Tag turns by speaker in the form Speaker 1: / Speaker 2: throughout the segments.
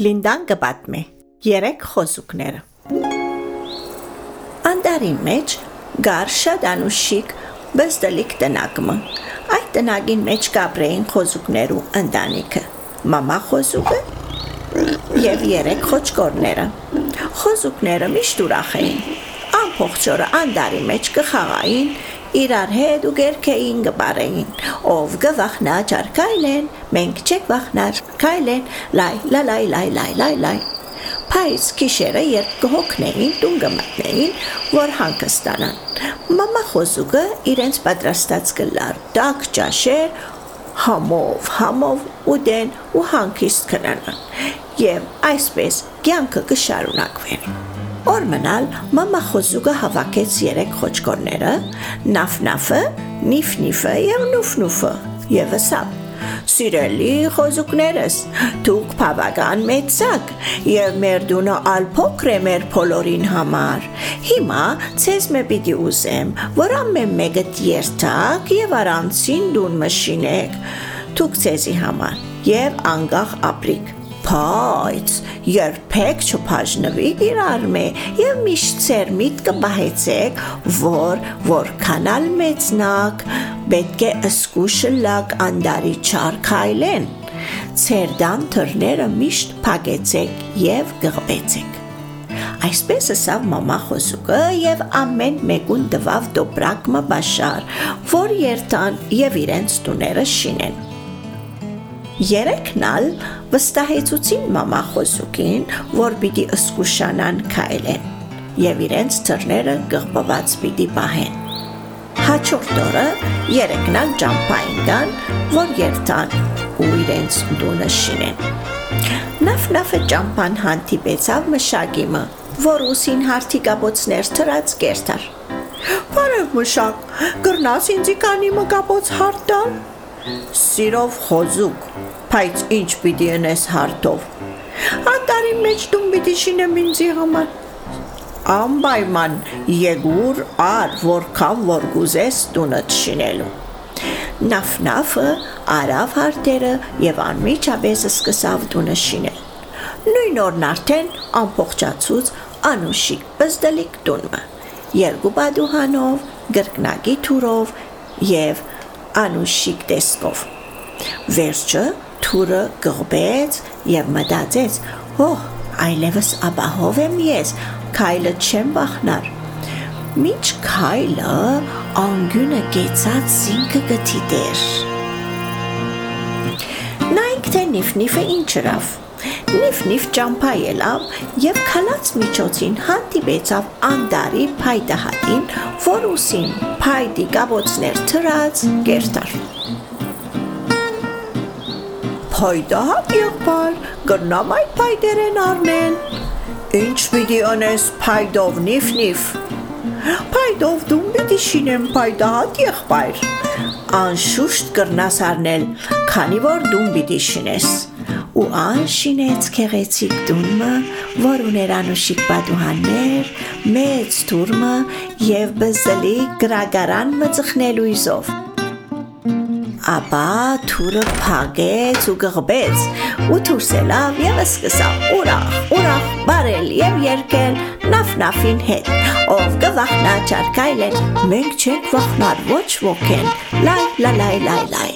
Speaker 1: Լինդան կպատմի երեք խոսուկները Անդարի մեջ գար շատ անուշիկ բզդլիկ տնակմը այդ տնագին մեջ կապրեին խոսուկներու ընտանիքը մամա խոսուկը եւ երեք խոչկորները խոսուկները միշտ ուրախ էին ամփոխ օրը անդարի մեջ կխաղային իրար հետ ու գերքեին գբարեին ով գվախնա ճարկայլեն մենք չեք վախնար քայլեն լայ լայ լայ լայ լայ լայ լայ Փայս քիշերը երբ կհոգնեին տուն գմտնեին որ հանգստանան մամա խոսուկը իրենց պատրաստած գլար տակ ճաշեր համով համով ուդեն ու հանգիստ կնանան եւ այսպես կյանքը կշարունակվեր Օր մնալ մամա խոսուկը հավաքեց երեք խոչկորները, նաֆնաֆը, նիֆնիֆը եւ նուֆնուֆը եւ ասավ. Սիրելի խոզուկներս, դուք բավական մեծակ եւ մեր դունը ալփոքր է մեր բոլորին համար։ Հիմա ցեզ մե պիտի ուզեմ, որ ամեն մեկը երթակ եւ առանցին դուն մշինեք։ Դուք ցեզի համար եւ անգախ ապրիկ բայց երբեք չփաժնվի իրար մե եւ միշտ ծեր միտքը բահեցեք որ որքանալ մեծնակ պետք է ըսկուշը լակ անդարի չար քայլեն ծերդան թրները միշտ փակեցեք եւ գղբեցեք Այսպես ասավ մամա խոսուկը եւ ամեն մեկուն տվավ դոպրակը բաշար, որ երթան եւ իրենց տուները շինեն։ Երեքն ալ վստահեցուցին մամա խոսուկին, որ պիտի ըսկուշանան քայլեն եւ իրենց ծրները գղբված պիտի պահեն։ Հաջորդ օրը երեքն ալ ջամփային կան, որ երթան ու իրենց դունը շինեն։ Նավ-նավը ջամփան հանդիպեցավ մշակիմը, որ ուսին հարտիկաբոցներ թրած կերտար։ Բարև մշակ, գրնաս ինձի կանի մկապոց հարտալ։ Սիրով խոզուկ, բայց ինչ պիտի ընես հարտով։ Անտարի մեջ դու պիտի շինեմ ինձի համար։ Անպայման եկուր ար որքան որ գուզես տունը շինելու։ Նաֆնաֆը արավ հարտերը եւ անմիջապես սկսավ տունը շինել։ Նույն օրն արդեն ամփոխջացուց անուշիկ բզդլիկ տունը։ Երկու բադուհանով, գրկնագի թուրով եւ անուշիկ տեսքով։ Վերջը թուրը գղբեց եւ մտածեց. «Օհ, այլևս ապահով եմ ես, քայլը չեմ բախնար»։ Միջ քայլը անգյունը գեցած զինքը գտի դեր։ Նայք թե նիֆնիֆը ինչրավ։ Նիֆնիֆ ճամփա ելավ եւ քալած միջոցին հանդիպեցավ անդարի փայտահատին, որ ուսին փայտի կաբոցներ թրած գերտար հայդահատ եղբար, գրնամ այդ փայդերեն առնեն։ Ինչ պիտի անես փայդով նիֆ-նիֆ։ Փայդով դու պիտի շինեմ փայդահատ եղբայր։ Անշուշտ կրնաս առնել, քանի որ դու պիտի շինես։ Ու ան շինեց քեղեցիկ դունը, որ ուներ անուշիկ բադուհաններ, մեծ թուրմը եւ բզլի գրագարան մծխնելու իզով ապա թուրը փագեց ու գղբեց ու թուրսելավ եւ սկսավ. Ուրախ ուրախ բարել եւ երկել նաֆնաֆին հետ ով գվախնա չարկայլեն մենք չենք վախնար ոչ ոքեն լայ լայ լայ լայ լայ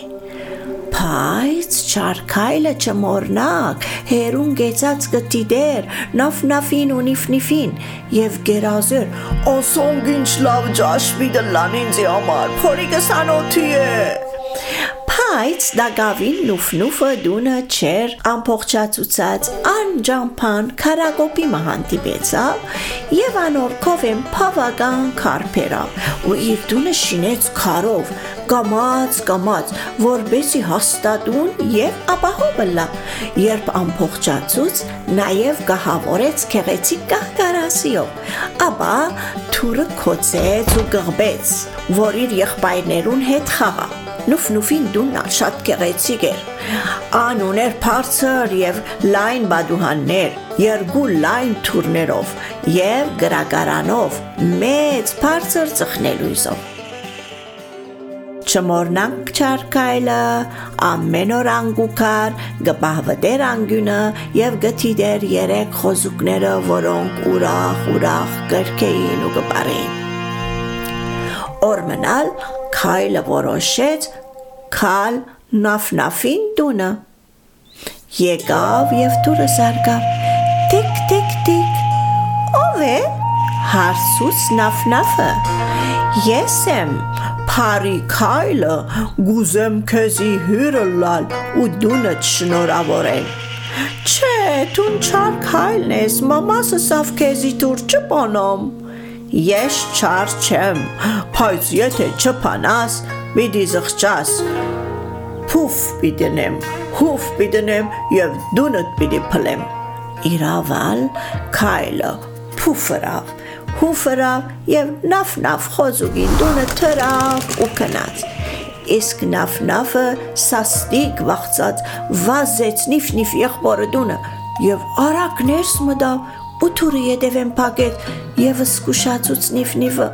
Speaker 1: Բայց չարքայլը չմորնակ, հերուն գեցած գտի դեր, նաֆնաֆին ու նիֆնիֆին, և գերազեր, ասոնք ինչ լավ ճաշվի դլան ինձի համար, փորիկս անոթի է բայց դագավին նուֆնուֆը դունը չեր ամփոխչացուցած անջամփան քարագոպի մահանտիպեցավ եւ անորքով են բավական քարփերավ ու իր դունը շինեց քարով կամած կամած որբեսի հաստատուն եւ ապահովը լա երբ ամփոխչացուց նաեւ գահավորեց քեղեցիկ կահկարասիով ապա թուրը կոծեց ու գղբեց որ իր եղբայրներուն հետ խաղա նուֆնուֆին դուննա շատ գեղեցիկ էր։ Ան ուներ բարձր եւ լայն բադուհաններ, երկու լայն թուրներով եւ գրագարանով, մեծ բարձր ծխնելույզով։ Չմորնանք չարկայլը, ամեն օր անգուքար, գբահվդեր անգյունը եւ գթիդեր երեք խոզուկները, որոնք ուրախ ուրախ կրկեին ու գբարին։ Օրմնալ քայլը որոշեց քալ նաֆնաֆին տունը։ Եկավ եւ դուրը զարգավ։ Տիկ տիկ տիկ։ Ո՞վ է։ Հարսուց նաֆնաֆը։ Ես եմ Փարի քայլը գուզեմ քեզի հյուրը լալ ու դունը շնորհավորել։ Չէ, դու չար քայլն ես, մամասը սավ քեզի դուր չփանամ։ Ես չար չեմ, բայց եթե չփանաս, պիտի զղջաս։ Փուֆ պիտենեմ, հուֆ պիտենեմ եւ դունդ պիտի փլեմ։ Իրավալ քայլը փուֆրավ հուֆրավ եւ նաֆնաֆ խոզուգին դունը թրավ ու կնաց իսկ նաֆնաֆը սաստիկ վախծած վազեց նիֆ-նիֆ եղբորը դունը եւ արագ ներս մտավ ու թուրը յետևեն փակեց եւ սկուշացուց նիֆ-նիֆը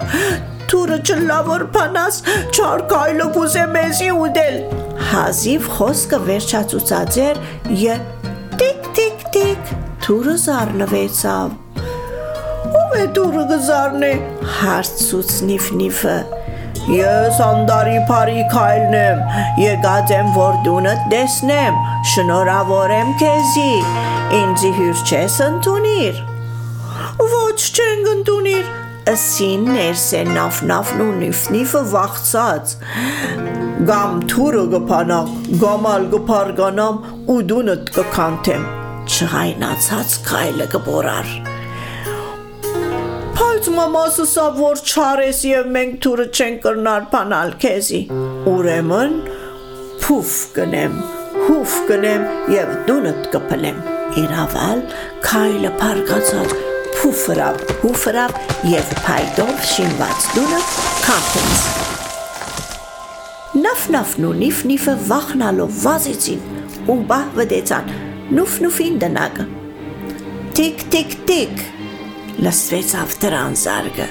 Speaker 1: թուրը չլավոր փանաս չար կայլը գուզե մեզի ուդել հազիվ խոսքը վերջացուցած էր եւ տիկ տիկ տիկ թուրը զառնվեցավ ով է դուրը գզարն է հարցուց նիֆնիֆը Ես անդարի բարի քայլն եմ, եկած եմ որ դունը տեսնեմ, շնորհավորեմ քեզի, ինձի հյուր չես ընդունիր։ Ոչ չեն ընդունիր, ըսին ներսե նաֆնաֆն ու նիֆնիֆը վախծած։ Գամ թուրը գփանակ, գամալ գփարգանամ ու դունդ կքանթեմ։ Չհայնացած քայլը կբորար բայց մամասը սա որ չարես եւ մենք թուրը չենք կրնար բանալ քեզի։ Ուրեմն փուֆ կնեմ, հուֆ կնեմ եւ դունդ կփլեմ։ Իրավալ քայլը փարգացած փուֆրավ, հուֆրավ եւ փայդով շինված դունը քամփեց։ Նաֆնաֆն ու նիֆնիֆը վախնալով վազեցին ու բահվդեցան նուֆնուֆին դնակը։ Տիկ տիկ տիկ լսվեցավ դրան զարգը։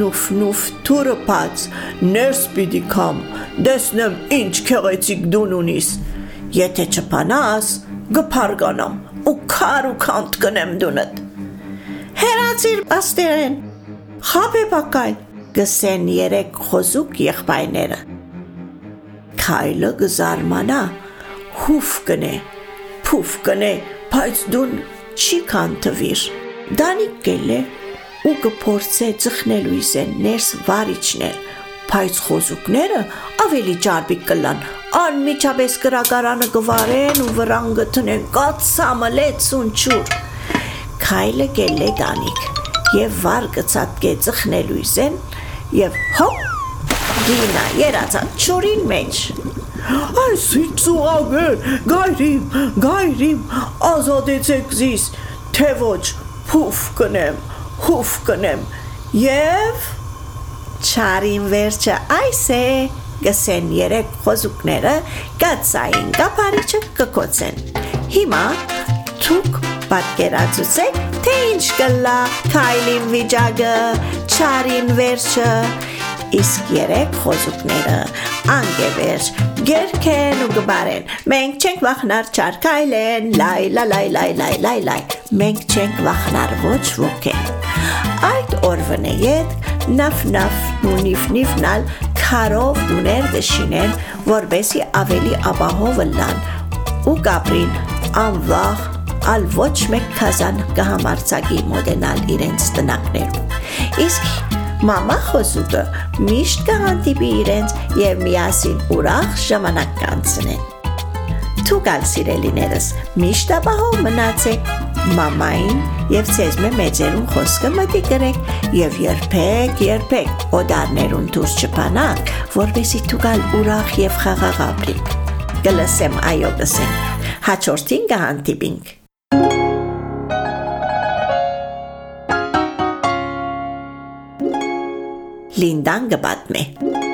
Speaker 1: Նուֆ նուֆ թուրը բաց, ներս պիտի կամ, դեսնեմ ինչ քեղեցիկ դուն ունիս։ Եթե չփանաս, գփարգանամ ու քար ու քանտ կնեմ դունդ։ Հերացիր աստերեն։ Խապե բակայ, գսեն երեք խոզուկ եղբայրները։ Քայլը գզարմանա, հուֆ կնե, փուֆ կնե, բայց դուն չի կանտվիր։ Դանիկ գելե ու կփորձե ծխնելու իսեն ներս վարիչներ, բայց խոզուկները ավելի ջարբիկ կլան, անմիջապես գրագարանը գվարեն ու վրան գտնեն կացամլեց ունչուր։ Քայլը գելե դանիկ եւ վար կցածկե ծխնելու իսեն եւ հոպ դինա երացած ճորին մեջ Այս ծուղագեր, գայրիմ, գայրիմ, ազատեցեք զիս, թե ոչ, հուֆ կնեմ, հուֆ կնեմ եւ Չարին վերջը այս է գսեն երեք խոզուկները կացային կապարիչը կկոցեն Հիմա ցուկ պատկերացուցեք թե ինչ կլա քայլին վիճակը չարին վերջը իսկ երեք խոզուկները անգևեր գերքեն ու գբարեն մենք չենք վախնար չարկայլեն լայ լայ լայ լայ լայ լայ լայ մենք չենք վախնար ոչ ոքե այդ օրվնե ետ նավ նավ նունիվ նիվնալ քարով դուներ դշինեն որբեսի ավելի ապահով լան ու կապրին անվախ ալ ոչ մեկ կազան կհամարցակի մոդենալ իրենց տնակներում իսկ Մամա խոսուկը միշտ կհանդիպի իրենց եւ միասին ուրախ ժամանակ կանցնեն։ Թուկալ սիրելիներս, միշտ ապահով մնացեք մամային եւ ցեզ մեծերուն խոսքը մտի գրեք եւ երբեք երբեք օդարներուն դուրս չփանաք, որովհետեւ թուկալ ուրախ եւ խաղաղ ապրեք։ Գլսեմ այո գսեմ։ Հաջորդին կհանդիպինք։ Լինդան գբատմե։